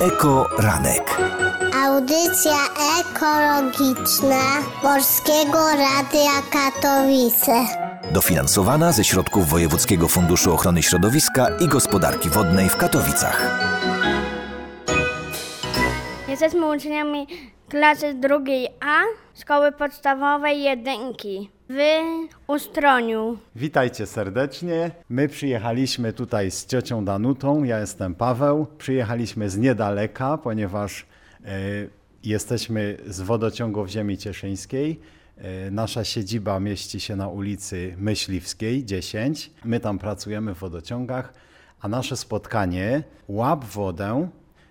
Eko Ranek. Audycja ekologiczna Polskiego Radia Katowice. Dofinansowana ze środków Wojewódzkiego Funduszu Ochrony Środowiska i Gospodarki Wodnej w Katowicach. Jesteśmy uczniami klasy drugiej A Szkoły Podstawowej Jedynki w Ustroniu. Witajcie serdecznie. My przyjechaliśmy tutaj z ciocią Danutą. Ja jestem Paweł. Przyjechaliśmy z niedaleka, ponieważ e, jesteśmy z wodociągów Ziemi Cieszyńskiej. E, nasza siedziba mieści się na ulicy Myśliwskiej 10. My tam pracujemy w wodociągach, a nasze spotkanie Łap wodę,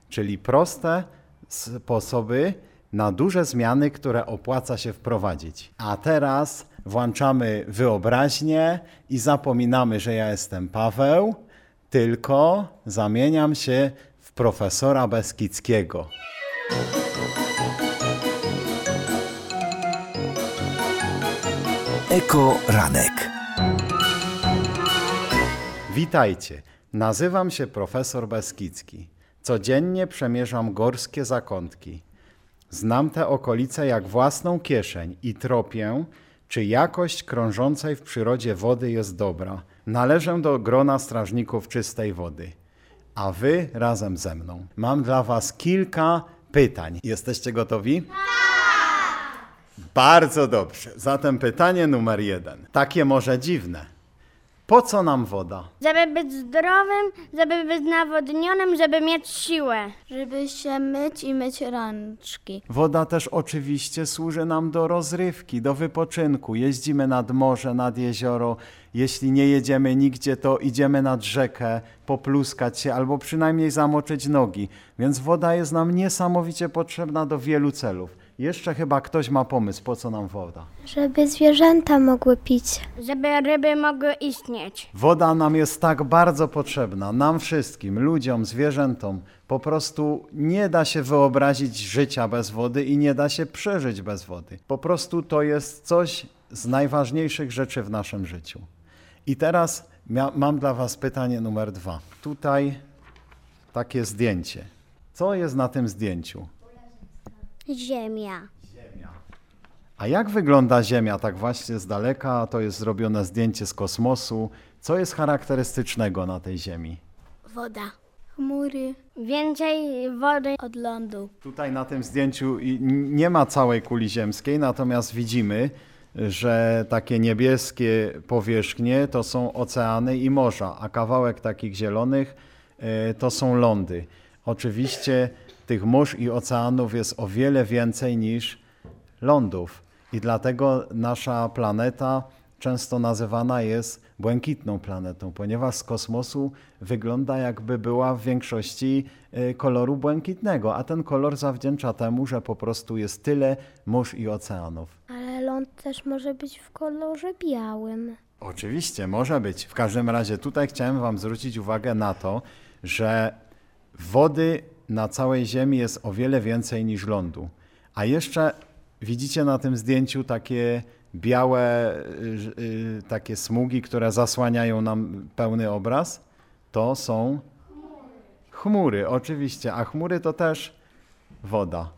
czyli proste sposoby na duże zmiany, które opłaca się wprowadzić. A teraz włączamy wyobraźnię i zapominamy, że ja jestem Paweł, tylko zamieniam się w profesora Beskidzkiego. Eko Ranek. Witajcie. Nazywam się profesor Beskidzki. Codziennie przemierzam górskie zakątki. Znam te okolice jak własną kieszeń i tropię, czy jakość krążącej w przyrodzie wody jest dobra. Należę do grona strażników czystej wody. A wy razem ze mną. Mam dla was kilka pytań. Jesteście gotowi? Bardzo dobrze. Zatem pytanie numer jeden. Takie może dziwne. Po co nam woda? Żeby być zdrowym, żeby być nawodnionym, żeby mieć siłę. Żeby się myć i myć rączki. Woda też oczywiście służy nam do rozrywki, do wypoczynku. Jeździmy nad morze, nad jezioro. Jeśli nie jedziemy nigdzie, to idziemy nad rzekę, popluskać się albo przynajmniej zamoczyć nogi. Więc woda jest nam niesamowicie potrzebna do wielu celów. Jeszcze chyba ktoś ma pomysł, po co nam woda. Żeby zwierzęta mogły pić. Żeby ryby mogły istnieć. Woda nam jest tak bardzo potrzebna, nam wszystkim, ludziom, zwierzętom. Po prostu nie da się wyobrazić życia bez wody i nie da się przeżyć bez wody. Po prostu to jest coś z najważniejszych rzeczy w naszym życiu. I teraz mam dla Was pytanie numer dwa. Tutaj takie zdjęcie. Co jest na tym zdjęciu? Ziemia. A jak wygląda Ziemia tak właśnie z daleka? To jest zrobione zdjęcie z kosmosu. Co jest charakterystycznego na tej Ziemi? Woda. Chmury. Więcej wody od lądu. Tutaj na tym zdjęciu nie ma całej kuli ziemskiej, natomiast widzimy, że takie niebieskie powierzchnie to są oceany i morza, a kawałek takich zielonych e, to są lądy. Oczywiście tych mórz i oceanów jest o wiele więcej niż lądów. I dlatego nasza planeta często nazywana jest błękitną planetą, ponieważ z kosmosu wygląda jakby była w większości y, koloru błękitnego, a ten kolor zawdzięcza temu, że po prostu jest tyle mórz i oceanów. Ale ląd też może być w kolorze białym. Oczywiście, może być. W każdym razie tutaj chciałem Wam zwrócić uwagę na to, że wody na całej Ziemi jest o wiele więcej niż lądu. A jeszcze widzicie na tym zdjęciu takie białe y, y, takie smugi, które zasłaniają nam pełny obraz? To są chmury, oczywiście, a chmury to też woda.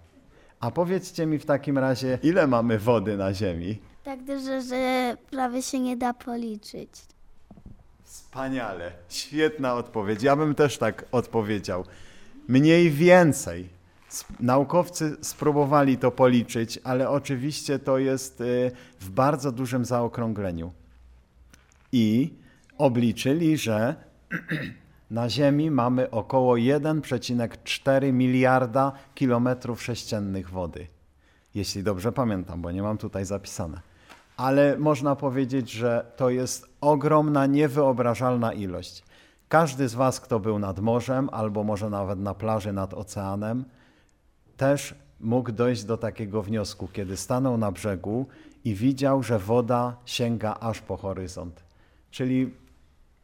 A powiedzcie mi w takim razie, ile mamy wody na Ziemi? Tak dużo, że prawie się nie da policzyć. Wspaniale, świetna odpowiedź. Ja bym też tak odpowiedział. Mniej więcej. Naukowcy spróbowali to policzyć, ale oczywiście to jest y, w bardzo dużym zaokrągleniu. I obliczyli, że na Ziemi mamy około 1,4 miliarda kilometrów sześciennych wody. Jeśli dobrze pamiętam, bo nie mam tutaj zapisane. Ale można powiedzieć, że to jest ogromna, niewyobrażalna ilość. Każdy z Was, kto był nad morzem, albo może nawet na plaży nad oceanem, też mógł dojść do takiego wniosku, kiedy stanął na brzegu i widział, że woda sięga aż po horyzont. Czyli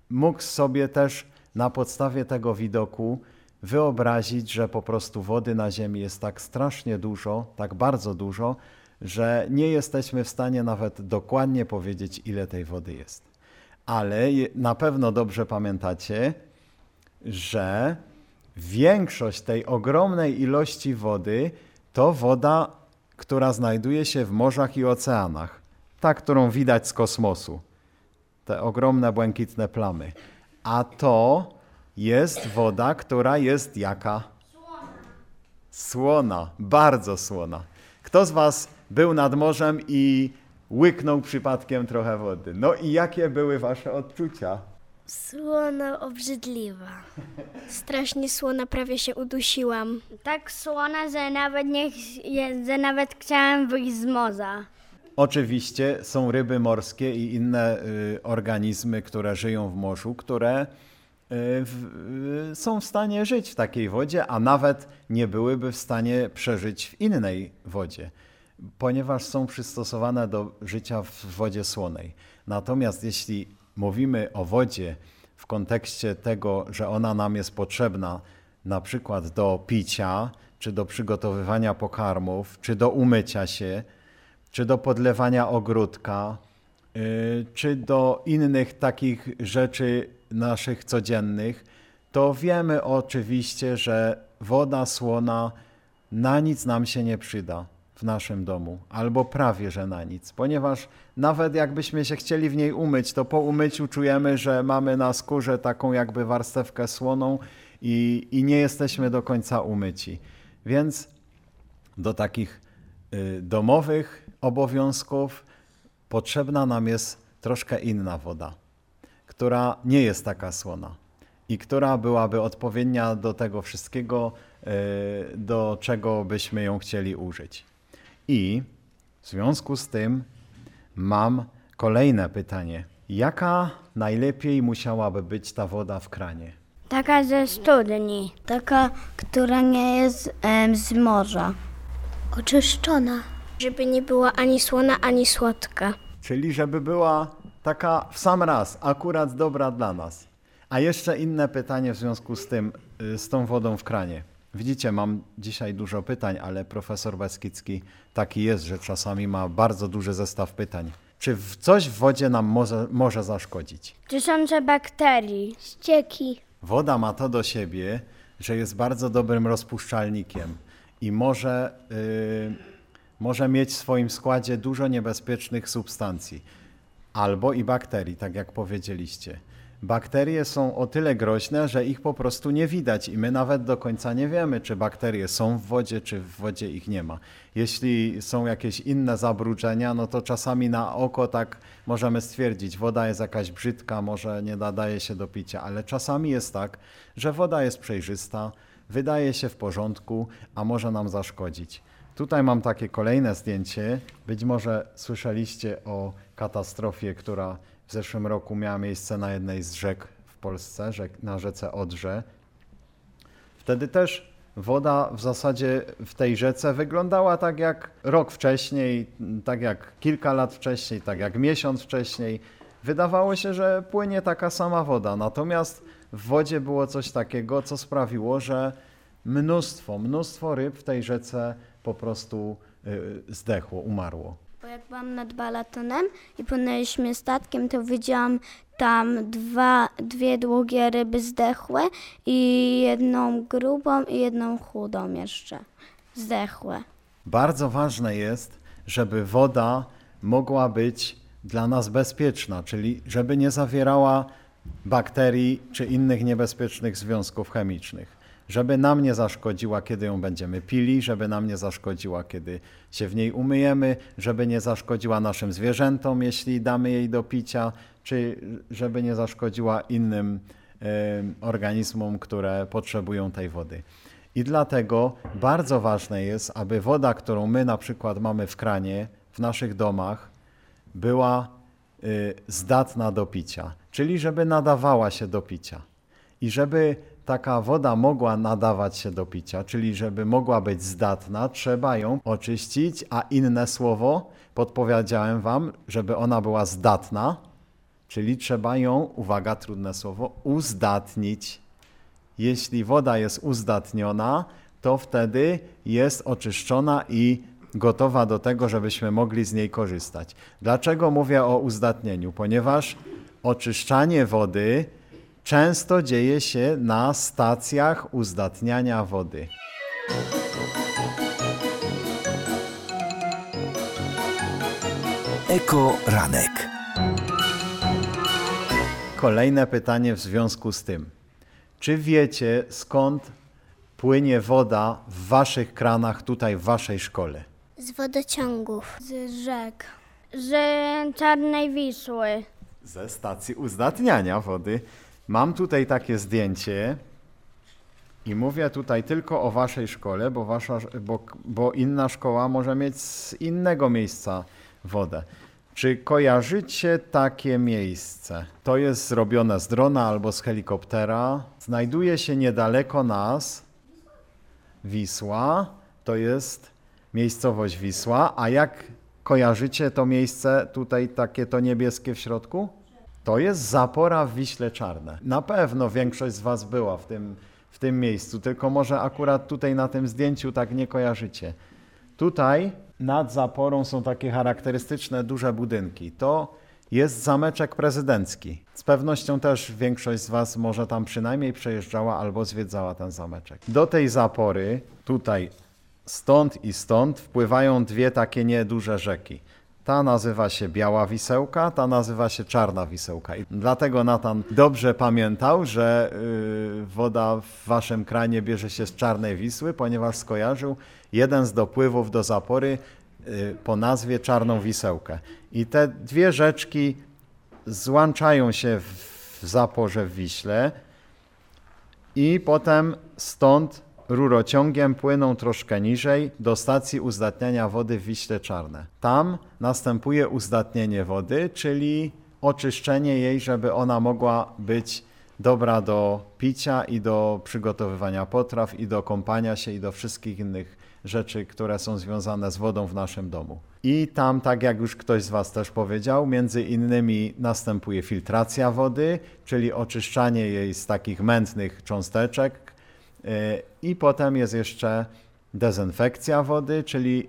mógł sobie też na podstawie tego widoku wyobrazić, że po prostu wody na Ziemi jest tak strasznie dużo, tak bardzo dużo, że nie jesteśmy w stanie nawet dokładnie powiedzieć, ile tej wody jest. Ale na pewno dobrze pamiętacie, że większość tej ogromnej ilości wody to woda, która znajduje się w morzach i oceanach. Ta, którą widać z kosmosu. Te ogromne błękitne plamy. A to jest woda, która jest jaka? Słona, bardzo słona. Kto z Was był nad morzem i łyknął przypadkiem trochę wody? No i jakie były Wasze odczucia? Słona, obrzydliwa. Strasznie słona, prawie się udusiłam. Tak słona, że nawet, nie, ch- że nawet chciałem wyjść z morza. Oczywiście są ryby morskie i inne y, organizmy, które żyją w morzu, które y, w, y, są w stanie żyć w takiej wodzie, a nawet nie byłyby w stanie przeżyć w innej wodzie, ponieważ są przystosowane do życia w wodzie słonej. Natomiast jeśli mówimy o wodzie w kontekście tego, że ona nam jest potrzebna na przykład do picia, czy do przygotowywania pokarmów, czy do umycia się, czy do podlewania ogródka, y, czy do innych takich rzeczy naszych codziennych, to wiemy oczywiście, że woda słona na nic nam się nie przyda w naszym domu, albo prawie że na nic, ponieważ nawet jakbyśmy się chcieli w niej umyć, to po umyciu czujemy, że mamy na skórze taką jakby warstewkę słoną i, i nie jesteśmy do końca umyci. Więc do takich y, domowych obowiązków potrzebna nam jest troszkę inna woda, która nie jest taka słona i która byłaby odpowiednia do tego wszystkiego, y, do czego byśmy ją chcieli użyć. I w związku z tym mam kolejne pytanie. Jaka najlepiej musiałaby być ta woda w kranie? Taka ze studni. Taka, która nie jest em, z morza. Oczyszczona. Żeby nie była ani słona, ani słodka. Czyli żeby była taka w sam raz, akurat dobra dla nas. A jeszcze inne pytanie w związku z tym, y, z tą wodą w kranie. Widzicie, mam dzisiaj dużo pytań, ale profesor Beskidzki taki jest, że czasami ma bardzo duży zestaw pytań. Czy coś w wodzie nam może, może zaszkodzić? Tysiące bakterii. Ścieki. Woda ma to do siebie, że jest bardzo dobrym rozpuszczalnikiem i może, y, może mieć w swoim składzie dużo niebezpiecznych substancji albo i bakterii, tak jak powiedzieliście. Bakterie są o tyle groźne, że ich po prostu nie widać i my nawet do końca nie wiemy, czy bakterie są w wodzie, czy w wodzie ich nie ma. Jeśli są jakieś inne zabrudzenia, no to czasami na oko tak możemy stwierdzić, woda jest jakaś brzydka, może nie nadaje się do picia, ale czasami jest tak, że woda jest przejrzysta, wydaje się w porządku, a może nam zaszkodzić. Tutaj mam takie kolejne zdjęcie. Być może słyszeliście o katastrofie, która w zeszłym roku miała miejsce na jednej z rzek w Polsce, rzek, na rzece Odrze. Wtedy też woda w zasadzie w tej rzece wyglądała tak jak rok wcześniej, tak jak kilka lat wcześniej, tak jak miesiąc wcześniej. Wydawało się, że płynie taka sama woda, natomiast w wodzie było coś takiego, co sprawiło, że mnóstwo, mnóstwo ryb w tej rzece po prostu y, zdechło, umarło. Bo jak byłam nad balatonem i płynęliśmy statkiem, to widziałam tam dwa, dwie długie ryby zdechłe i jedną grubą i jedną chudą jeszcze. Zdechłe. Bardzo ważne jest, żeby woda mogła być dla nas bezpieczna, czyli żeby nie zawierała bakterii czy innych niebezpiecznych związków chemicznych. Żeby nam nie zaszkodziła, kiedy ją będziemy pili, żeby nam nie zaszkodziła, kiedy się w niej umyjemy, żeby nie zaszkodziła naszym zwierzętom, jeśli damy jej do picia, czy żeby nie zaszkodziła innym e, organizmom, które potrzebują tej wody. I dlatego bardzo ważne jest, aby woda, którą my na przykład mamy w kranie, w naszych domach, była y, zdatna do picia, czyli żeby nadawała się do picia. I żeby taka woda mogła nadawać się do picia, czyli żeby mogła być zdatna, trzeba ją oczyścić, a inne słowo podpowiedziałem Wam, żeby ona była zdatna, czyli trzeba ją, uwaga, trudne słowo, uzdatnić. Jeśli woda jest uzdatniona, to wtedy jest oczyszczona i gotowa do tego, żebyśmy mogli z niej korzystać. Dlaczego mówię o uzdatnieniu? Ponieważ oczyszczanie wody często dzieje się na stacjach uzdatniania wody. Eko Ranek. Kolejne pytanie w związku z tym. Czy wiecie skąd płynie woda w waszych kranach tutaj w waszej szkole? Z wodociągów. Z rzek. Z Czarnej Wisły. Ze stacji uzdatniania wody. Mam tutaj takie zdjęcie i mówię tutaj tylko o waszej szkole, bo, wasza, bo, bo inna szkoła może mieć z innego miejsca wodę. Czy kojarzycie takie miejsce? To jest zrobione z drona albo z helikoptera. Znajduje się niedaleko nas Wisła. To jest miejscowość Wisła. A jak kojarzycie to miejsce tutaj takie to niebieskie w środku? To jest zapora w Wiśle Czarne. Na pewno większość z Was była w tym, w tym miejscu, tylko może akurat tutaj na tym zdjęciu tak nie kojarzycie. Tutaj nad zaporą są takie charakterystyczne duże budynki. To jest zameczek prezydencki. Z pewnością też większość z Was może tam przynajmniej przejeżdżała albo zwiedzała ten zameczek. Do tej zapory, tutaj stąd i stąd, wpływają dwie takie nieduże rzeki. Ta nazywa się Biała Wisełka, ta nazywa się Czarna Wisełka. I dlatego Natan dobrze pamiętał, że yy, woda w waszym kranie bierze się z Czarnej Wisły, ponieważ skojarzył jeden z dopływów do zapory yy, po nazwie Czarną Wisełkę. I te dwie rzeczki złączają się w zaporze w Wiśle i potem stąd rurociągiem płyną troszkę niżej do stacji uzdatniania wody w Wiśle Czarne. Tam następuje uzdatnienie wody, czyli oczyszczenie jej, żeby ona mogła być dobra do picia i do przygotowywania potraw i do kąpania się i do wszystkich innych rzeczy, które są związane z wodą w naszym domu. I tam, tak jak już ktoś z Was też powiedział, między innymi następuje filtracja wody, czyli oczyszczanie jej z takich mętnych cząsteczek, i potem jest jeszcze dezynfekcja wody, czyli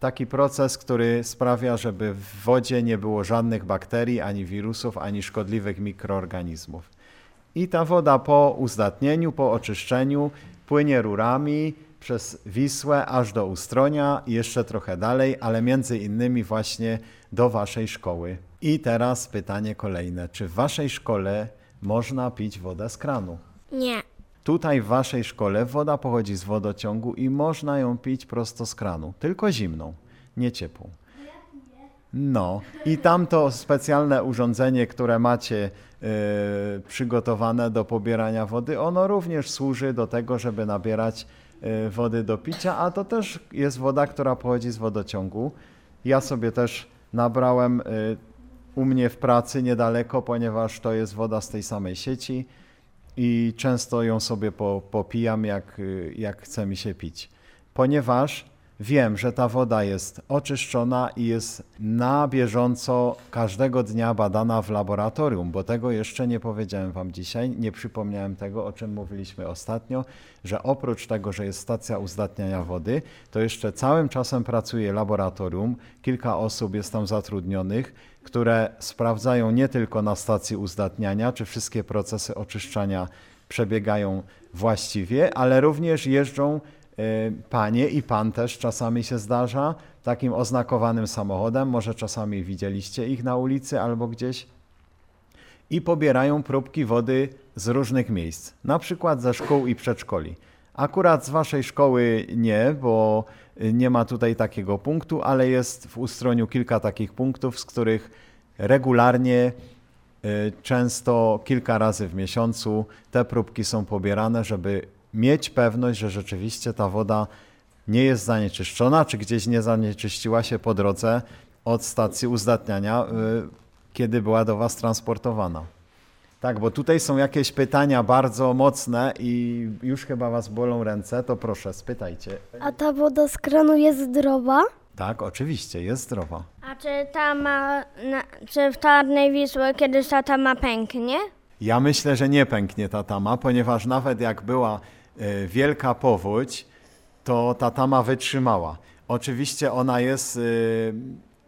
taki proces, który sprawia, żeby w wodzie nie było żadnych bakterii, ani wirusów, ani szkodliwych mikroorganizmów. I ta woda po uzdatnieniu, po oczyszczeniu płynie rurami przez Wisłę aż do Ustronia i jeszcze trochę dalej, ale między innymi właśnie do waszej szkoły. I teraz pytanie kolejne. Czy w waszej szkole można pić wodę z kranu? Nie. Tutaj w waszej szkole woda pochodzi z wodociągu i można ją pić prosto z kranu, tylko zimną, nie ciepłą. No i tam to specjalne urządzenie, które macie yy, przygotowane do pobierania wody, ono również służy do tego, żeby nabierać yy, wody do picia, a to też jest woda, która pochodzi z wodociągu. Ja sobie też nabrałem yy, u mnie w pracy niedaleko, ponieważ to jest woda z tej samej sieci i często ją sobie po, popijam, jak, jak chce mi się pić. Ponieważ wiem, że ta woda jest oczyszczona i jest na bieżąco każdego dnia badana w laboratorium, bo tego jeszcze nie powiedziałem Wam dzisiaj, nie przypomniałem tego, o czym mówiliśmy ostatnio, że oprócz tego, że jest stacja uzdatniania wody, to jeszcze całym czasem pracuje laboratorium, kilka osób jest tam zatrudnionych, które sprawdzają nie tylko na stacji uzdatniania, czy wszystkie procesy oczyszczania przebiegają właściwie, ale również jeżdżą e, panie i pan też czasami się zdarza, takim oznakowanym samochodem, może czasami widzieliście ich na ulicy albo gdzieś, i pobierają próbki wody z różnych miejsc, na przykład ze szkół i przedszkoli. Akurat z waszej szkoły nie, bo nie ma tutaj takiego punktu, ale jest w Ustroniu kilka takich punktów, z których regularnie, y, często kilka razy w miesiącu te próbki są pobierane, żeby mieć pewność, że rzeczywiście ta woda nie jest zanieczyszczona, czy gdzieś nie zanieczyściła się po drodze od stacji uzdatniania, y, kiedy była do Was transportowana. Tak, bo tutaj są jakieś pytania bardzo mocne i już chyba Was bolą ręce, to proszę, spytajcie. A ta woda z kranu jest zdrowa? Tak, oczywiście, jest zdrowa. A czy ta ma, na, czy w Tarnej Wisły kiedyś ta tama pęknie? Ja myślę, że nie pęknie ta tama, ponieważ nawet jak była e, wielka powódź, to ta tama wytrzymała. Oczywiście ona jest e,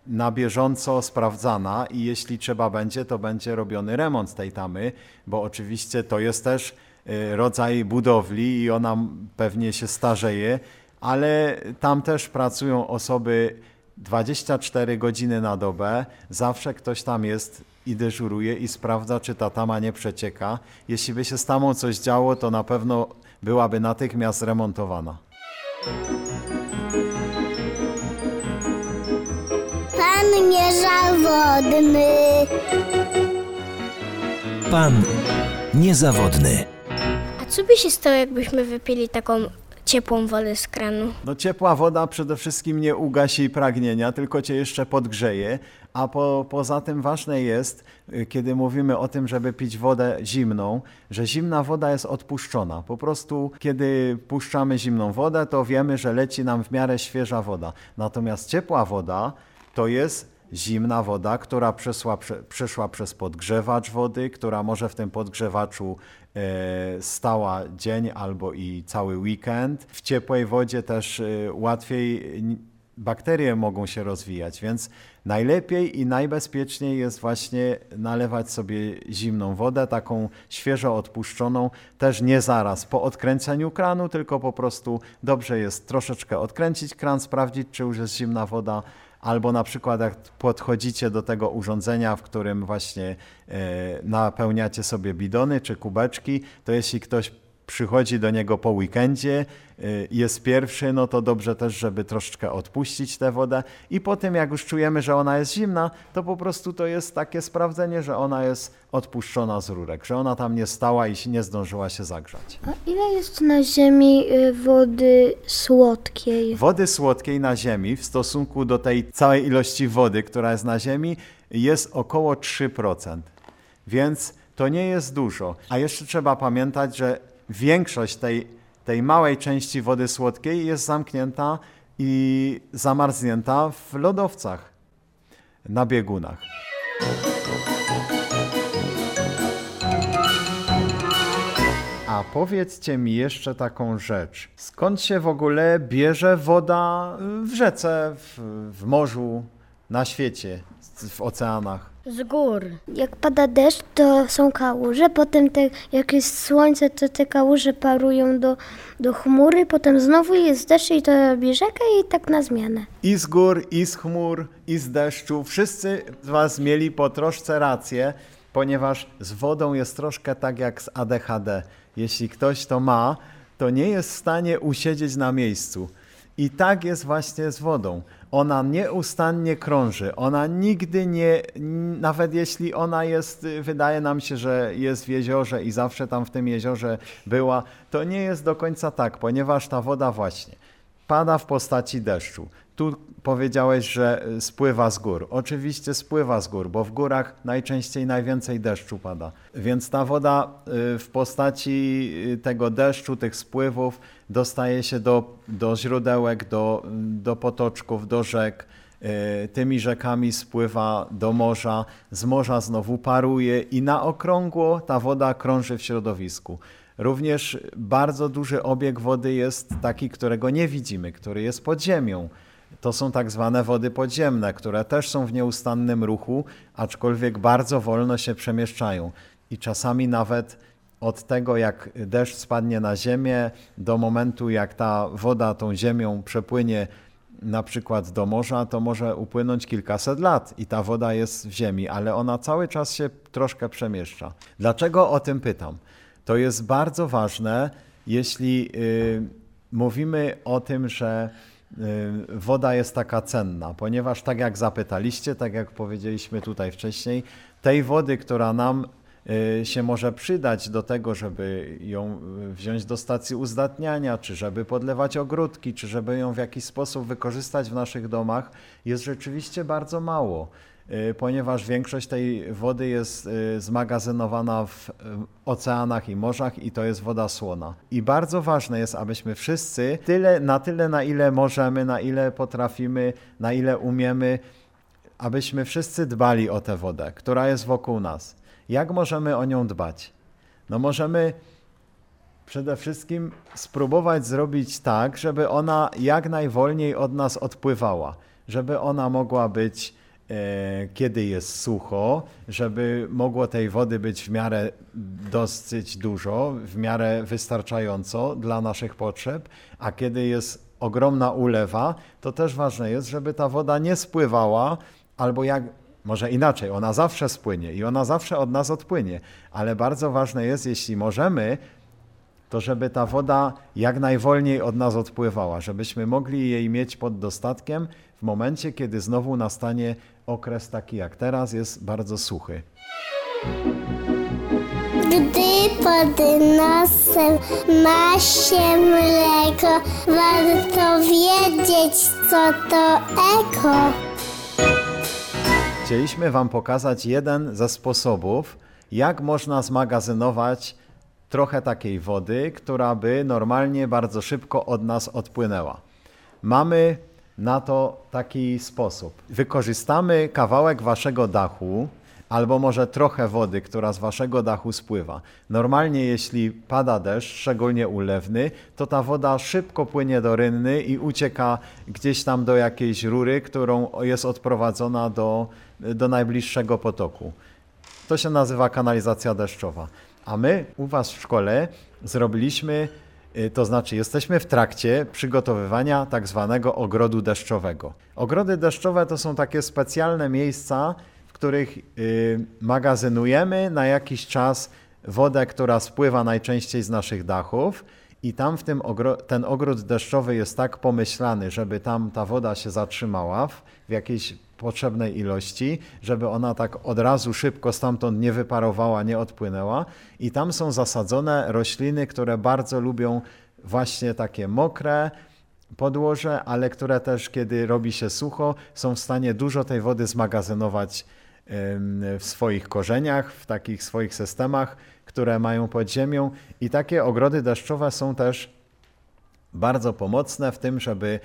na bieżąco sprawdzana i jeśli trzeba będzie, to będzie robiony remont tej tamy, bo oczywiście to jest też e, rodzaj budowli i ona pewnie się starzeje, ale tam też pracują osoby 24 godziny na dobę, zawsze ktoś tam jest i dyżuruje i sprawdza, czy ta tama nie przecieka. Jeśli by się z tamą coś działo, to na pewno byłaby natychmiast remontowana. Pan niezawodny. Pan niezawodny. A co by się stało, jakbyśmy wypili taką ciepłą wodę z kranu? No ciepła woda przede wszystkim nie ugasi pragnienia, tylko cię jeszcze podgrzeje, a po, poza tym ważne jest, y, kiedy mówimy o tym, żeby pić wodę zimną, że zimna woda jest odpuszczona. Po prostu kiedy puszczamy zimną wodę, to wiemy, że leci nam w miarę świeża woda. Natomiast ciepła woda to jest zimna woda, która przeszła, prze, przeszła przez podgrzewacz wody, która może w tym podgrzewaczu e, stała dzień albo i cały weekend. W ciepłej wodzie też e, łatwiej bakterie mogą się rozwijać, więc najlepiej i najbezpieczniej jest właśnie nalewać sobie zimną wodę, taką świeżo odpuszczoną, też nie zaraz po odkręceniu kranu, tylko po prostu dobrze jest troszeczkę odkręcić kran, sprawdzić, czy już jest zimna woda, albo na przykład jak podchodzicie do tego urządzenia, w którym właśnie e, napełniacie sobie bidony czy kubeczki, to jeśli ktoś przychodzi do niego po weekendzie, y, jest pierwszy, no to dobrze też, żeby troszeczkę odpuścić tę wodę i po tym jak już czujemy, że ona jest zimna, to po prostu to jest takie sprawdzenie, że ona jest odpuszczona z rurek, że ona tam nie stała i nie zdążyła się zagrzać. A ile jest na ziemi y, wody słodkiej? Wody słodkiej na ziemi w stosunku do tej całej ilości wody, która jest na ziemi, jest około 3%. Więc to nie jest dużo. A jeszcze trzeba pamiętać, że większość tej, tej małej części wody słodkiej jest zamknięta i zamarznięta w lodowcach na biegunach. A powiedzcie mi jeszcze taką rzecz. Skąd się w ogóle bierze woda w rzece, w, w morzu, na świecie, w oceanach? Z gór. Jak pada deszcz, to są kałuże, potem te, jak jest słońce, to te kałuże parują do, do chmury, potem znowu jest deszcz i to robi rzekę i tak na zmianę. I z gór, i z chmur, i z deszczu. Wszyscy z Was mieli po troszce rację, ponieważ z wodą jest troszkę tak jak z ADHD. Jeśli ktoś to ma, to nie jest w stanie usiedzieć na miejscu. I tak jest właśnie z wodą. Ona nieustannie krąży. Ona nigdy nie, nawet jeśli ona jest, wydaje nam się, że jest w jeziorze i zawsze tam w tym jeziorze była, to nie jest do końca tak, ponieważ ta woda właśnie pada w postaci deszczu. Tu powiedziałeś, że spływa z gór. Oczywiście spływa z gór, bo w górach najczęściej najwięcej deszczu pada. Więc ta woda y, w postaci tego deszczu, tych spływów dostaje się do, do źródełek, do, do potoczków, do rzek. Y, Tymi rzekami spływa do morza, z morza znowu paruje i na okrągło ta woda krąży w środowisku. Również bardzo duży obieg wody jest taki, którego nie widzimy, który jest pod ziemią. To są tak zwane wody podziemne, które też są w nieustannym ruchu, aczkolwiek bardzo wolno się przemieszczają. I czasami nawet od tego, jak deszcz spadnie na ziemię, do momentu, jak ta woda tą ziemią przepłynie na przykład do morza, to może upłynąć kilkaset lat i ta woda jest w ziemi, ale ona cały czas się troszkę przemieszcza. Dlaczego o tym pytam? To jest bardzo ważne, jeśli y, mówimy o tym, że y, woda jest taka cenna, ponieważ tak jak zapytaliście, tak jak powiedzieliśmy tutaj wcześniej, tej wody, która nam się może przydać do tego, żeby ją y, wziąć do stacji uzdatniania, czy żeby podlewać ogródki, czy żeby ją w jakiś sposób wykorzystać w naszych domach, jest rzeczywiście bardzo mało. Y, ponieważ większość tej wody jest y, zmagazynowana w y, oceanach i morzach i to jest woda słona. I bardzo ważne jest, abyśmy wszyscy tyle, na tyle, na ile możemy, na ile potrafimy, na ile umiemy, abyśmy wszyscy dbali o tę wodę, która jest wokół nas. Jak możemy o nią dbać? No możemy przede wszystkim spróbować zrobić tak, żeby ona jak najwolniej od nas odpływała, żeby ona mogła być E, kiedy jest sucho, żeby mogło tej wody być w miarę dosyć dużo, w miarę wystarczająco dla naszych potrzeb, a kiedy jest ogromna ulewa, to też ważne jest, żeby ta woda nie spływała, albo jak może inaczej, ona zawsze spłynie i ona zawsze od nas odpłynie, ale bardzo ważne jest, jeśli możemy, to żeby ta woda jak najwolniej od nas odpływała, żebyśmy mogli jej mieć pod dostatkiem w momencie, kiedy znowu nastanie okres taki jak teraz, jest bardzo suchy. Gdy pod nosem ma się mleko, warto wiedzieć, co to eko. Chcieliśmy Wam pokazać jeden ze sposobów, jak można zmagazynować trochę takiej wody, która by normalnie bardzo szybko od nas odpłynęła. Mamy na to taki sposób. Wykorzystamy kawałek waszego dachu, albo może trochę wody, która z waszego dachu spływa. Normalnie, jeśli pada deszcz, szczególnie ulewny, to ta woda szybko płynie do rynny i ucieka gdzieś tam do jakiejś rury, którą jest odprowadzona do, do najbliższego potoku. To się nazywa kanalizacja deszczowa. A my u Was w szkole zrobiliśmy, y, to znaczy jesteśmy w trakcie przygotowywania tak zwanego ogrodu deszczowego. Ogrody deszczowe to są takie specjalne miejsca, których y, magazynujemy na jakiś czas wodę, która spływa najczęściej z naszych dachów. I tam w tym ogro ten ogród deszczowy jest tak pomyślany, żeby tam ta woda się zatrzymała w, w jakiejś potrzebnej ilości, żeby ona tak od razu szybko stamtąd nie wyparowała, nie odpłynęła. I tam są zasadzone rośliny, które bardzo lubią właśnie takie mokre podłoże, ale które też, kiedy robi się sucho, są w stanie dużo tej wody zmagazynować w swoich korzeniach, w takich swoich systemach, które mają pod ziemią. I takie ogrody deszczowe są też bardzo pomocne w tym, żeby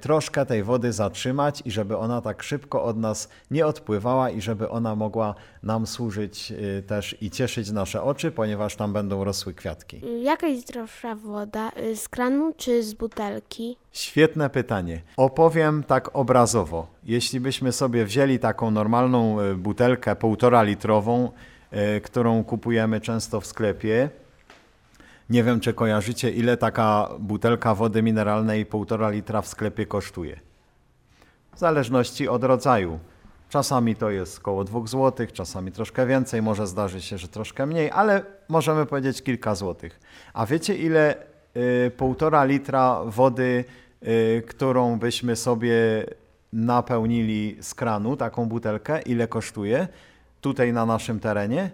troszkę tej wody zatrzymać i żeby ona tak szybko od nas nie odpływała i żeby ona mogła nam służyć y, też i cieszyć nasze oczy, ponieważ tam będą rosły kwiatki. Jaka jest zdrowsza woda? Y, z kranu czy z butelki? Świetne pytanie. Opowiem tak obrazowo. Jeśli byśmy sobie wzięli taką normalną butelkę półtora litrową, którą kupujemy często w sklepie, nie wiem, czy kojarzycie, ile taka butelka wody mineralnej 1,5 litra w sklepie kosztuje. W zależności od rodzaju. Czasami to jest około 2 zł, czasami troszkę więcej, może zdarzy się, że troszkę mniej, ale możemy powiedzieć kilka złotych. A wiecie, ile y, 1,5 litra wody, y, którą byśmy sobie napełnili z kranu, taką butelkę, ile kosztuje tutaj na naszym terenie?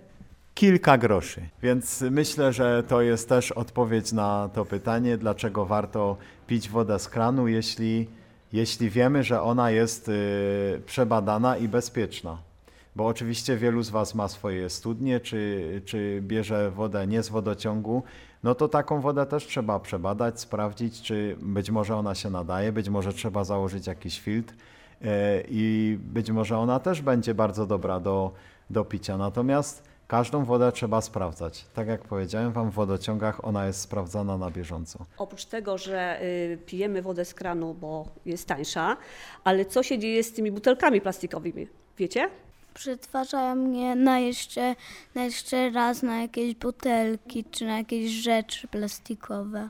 Kilka groszy. Więc myślę, że to jest też odpowiedź na to pytanie, dlaczego warto pić wodę z kranu, jeśli, jeśli wiemy, że ona jest y, przebadana i bezpieczna. Bo oczywiście wielu z Was ma swoje studnie, czy, czy bierze wodę nie z wodociągu, no to taką wodę też trzeba przebadać, sprawdzić, czy być może ona się nadaje, być może trzeba założyć jakiś filtr y, i być może ona też będzie bardzo dobra do, do picia. Natomiast Każdą wodę trzeba sprawdzać. Tak jak powiedziałem Wam, w wodociągach ona jest sprawdzana na bieżąco. Oprócz tego, że y, pijemy wodę z kranu, bo jest tańsza, ale co się dzieje z tymi butelkami plastikowymi? Wiecie? Przetwarzają je na jeszcze, na jeszcze raz na jakieś butelki czy na jakieś rzeczy plastikowe.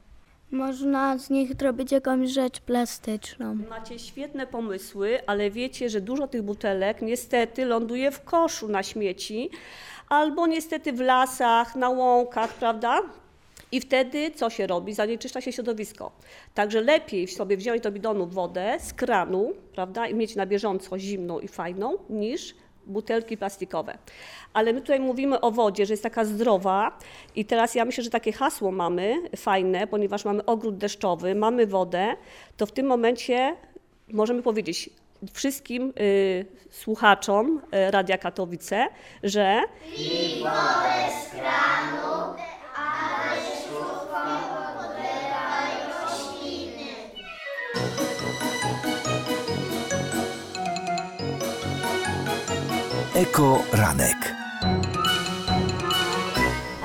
Można z nich zrobić jakąś rzecz plastyczną. Macie świetne pomysły, ale wiecie, że dużo tych butelek niestety ląduje w koszu na śmieci albo niestety w lasach, na łąkach, prawda? I wtedy co się robi? Zanieczyszcza się środowisko. Także lepiej sobie wziąć do bidonu wodę z kranu, prawda, i mieć na bieżąco zimną i fajną, niż butelki plastikowe. Ale my tutaj mówimy o wodzie, że jest taka zdrowa i teraz ja myślę, że takie hasło mamy fajne, ponieważ mamy ogród deszczowy, mamy wodę, to w tym momencie możemy powiedzieć wszystkim y, słuchaczom y, Radia Katowice, że kranu. Eko Ranek.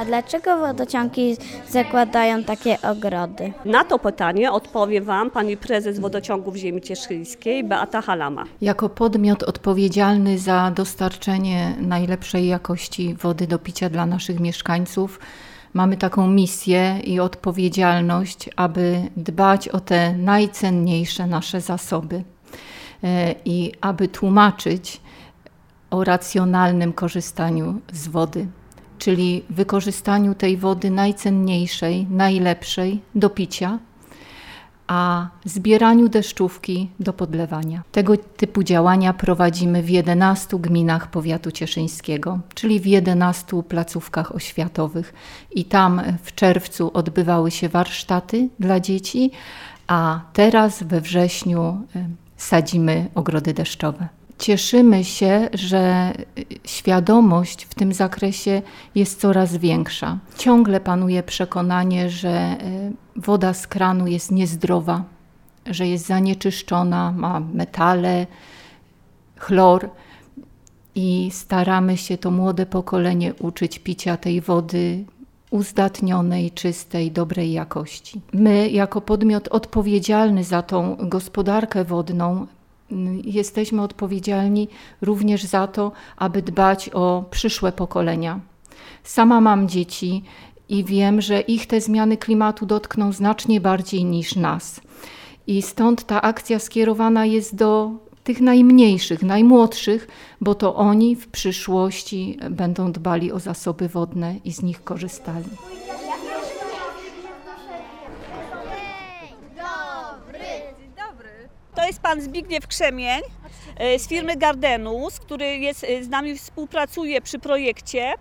A dlaczego wodociągi zakładają takie ogrody? Na to pytanie odpowie Wam pani prezes Wodociągów Ziemi Cieszyńskiej Beata Halama. Jako podmiot odpowiedzialny za dostarczenie najlepszej jakości wody do picia dla naszych mieszkańców, mamy taką misję i odpowiedzialność, aby dbać o te najcenniejsze nasze zasoby e, i aby tłumaczyć o racjonalnym korzystaniu z wody, czyli wykorzystaniu tej wody najcenniejszej, najlepszej do picia, a zbieraniu deszczówki do podlewania. Tego typu działania prowadzimy w 11 gminach powiatu cieszyńskiego, czyli w 11 placówkach oświatowych. I tam w czerwcu odbywały się warsztaty dla dzieci, a teraz we wrześniu y, sadzimy ogrody deszczowe. Cieszymy się, że świadomość w tym zakresie jest coraz większa. Ciągle panuje przekonanie, że y, woda z kranu jest niezdrowa, że jest zanieczyszczona, ma metale, chlor i staramy się to młode pokolenie uczyć picia tej wody uzdatnionej, czystej, dobrej jakości. My, jako podmiot odpowiedzialny za tą gospodarkę wodną, jesteśmy odpowiedzialni również za to, aby dbać o przyszłe pokolenia. Sama mam dzieci i wiem, że ich te zmiany klimatu dotkną znacznie bardziej niż nas. I stąd ta akcja skierowana jest do tych najmniejszych, najmłodszych, bo to oni w przyszłości będą dbali o zasoby wodne i z nich korzystali. To jest pan Zbigniew Krzemień e, z firmy Gardenus, który jest, e, z nami współpracuje przy projekcie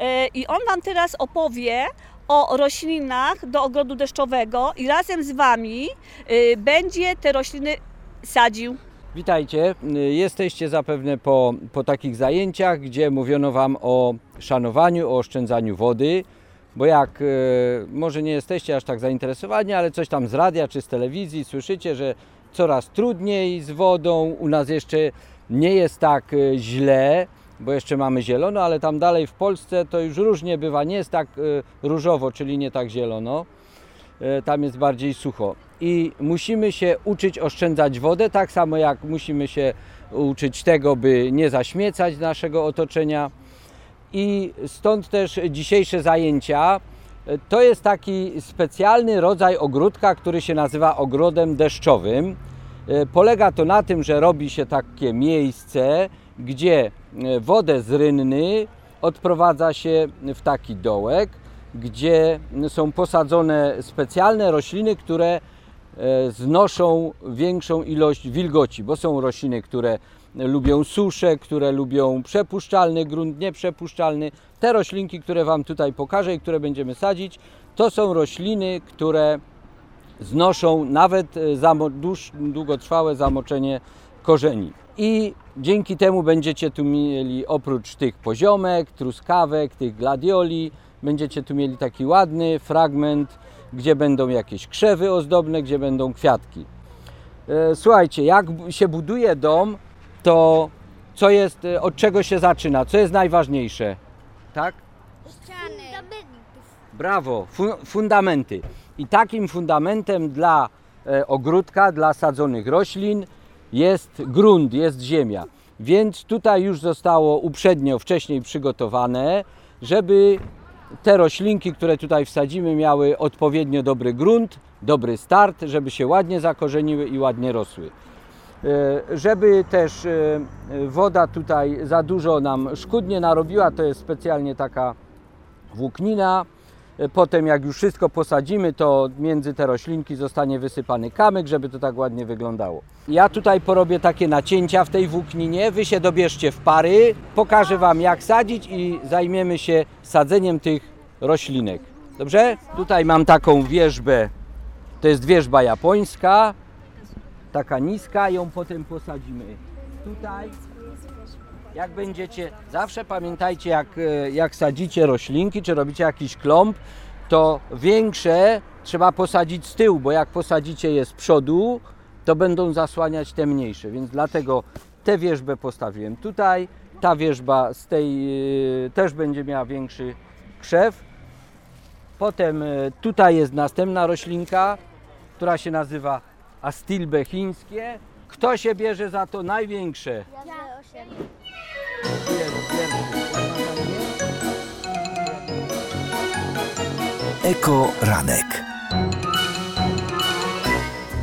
e, i on wam teraz opowie o roślinach do ogrodu deszczowego i razem z wami będzie te rośliny sadził. Witajcie. Jesteście zapewne po, po takich zajęciach, gdzie mówiono Wam o szanowaniu, o oszczędzaniu wody, bo jak może nie jesteście aż tak zainteresowani, ale coś tam z radia czy z telewizji słyszycie, że coraz trudniej z wodą, u nas jeszcze nie jest tak e, źle, bo jeszcze mamy zielono, ale tam dalej w Polsce to już różnie bywa, nie jest tak e, różowo, czyli nie tak zielono, e, tam jest bardziej sucho. I musimy się uczyć oszczędzać wodę, tak samo jak musimy się uczyć tego, by nie zaśmiecać naszego otoczenia. I stąd też dzisiejsze zajęcia to jest taki specjalny rodzaj ogródka, który się nazywa ogrodem deszczowym. E, polega to na tym, że robi się takie miejsce, gdzie e, wodę z rynny odprowadza się w taki dołek, gdzie są posadzone specjalne rośliny, które e, znoszą większą ilość wilgoci, bo są rośliny, które lubią suszę, które lubią przepuszczalny grunt, nieprzepuszczalny. Te roślinki, które Wam tutaj pokażę i które będziemy sadzić, to są rośliny, które znoszą nawet e, długotrwałe zamoczenie korzeni. I dzięki temu będziecie tu mieli oprócz tych poziomek, truskawek, tych gladioli, będziecie tu mieli taki ładny fragment, gdzie będą jakieś krzewy ozdobne, gdzie będą kwiatki. E, słuchajcie, jak się buduje dom, to co jest, e, od czego się zaczyna? Co jest najważniejsze? Tak? Ściany. Brawo, fundamenty. I takim fundamentem dla e, ogródka, dla sadzonych roślin jest grunt, jest ziemia. Więc tutaj już zostało uprzednio, wcześniej przygotowane, żeby te roślinki, które tutaj wsadzimy, miały odpowiednio dobry grunt, dobry start, żeby się ładnie zakorzeniły i ładnie rosły. E, Żeby też e, woda tutaj za dużo nam szkód nie narobiła, to jest specjalnie taka włóknina. E, Potem jak już wszystko posadzimy, to między te roślinki zostanie wysypany kamyk, żeby to tak ładnie wyglądało. Ja tutaj porobię takie nacięcia w tej włókninie, wy się dobierzcie w pary, pokażę Wam jak sadzić i zajmiemy się sadzeniem tych roślinek. Dobrze? Tutaj mam taką wierzbę, to jest wierzba japońska, taka niska, ją potem posadzimy tutaj. Jak będziecie, zawsze pamiętajcie, jak, e, jak sadzicie roślinki, czy robicie jakiś klomp, to większe trzeba posadzić z tyłu, bo jak posadzicie je z przodu, to będą zasłaniać te mniejsze. Więc dlatego tę wierzbę postawiłem tutaj. Ta wierzba z tej e, też będzie miała większy krzew. Potem e, tutaj jest następna roślinka, która się nazywa astilbe chińskie. Kto się bierze za to największe? Eko Ranek.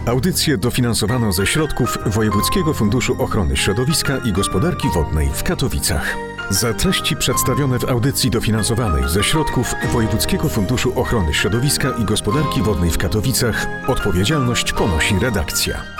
Audycję dofinansowano ze środków Wojewódzkiego Funduszu Ochrony Środowiska i Gospodarki Wodnej w Katowicach. Za treści przedstawione w audycji dofinansowanej ze środków Wojewódzkiego Funduszu Ochrony Środowiska i Gospodarki Wodnej w Katowicach odpowiedzialność ponosi redakcja.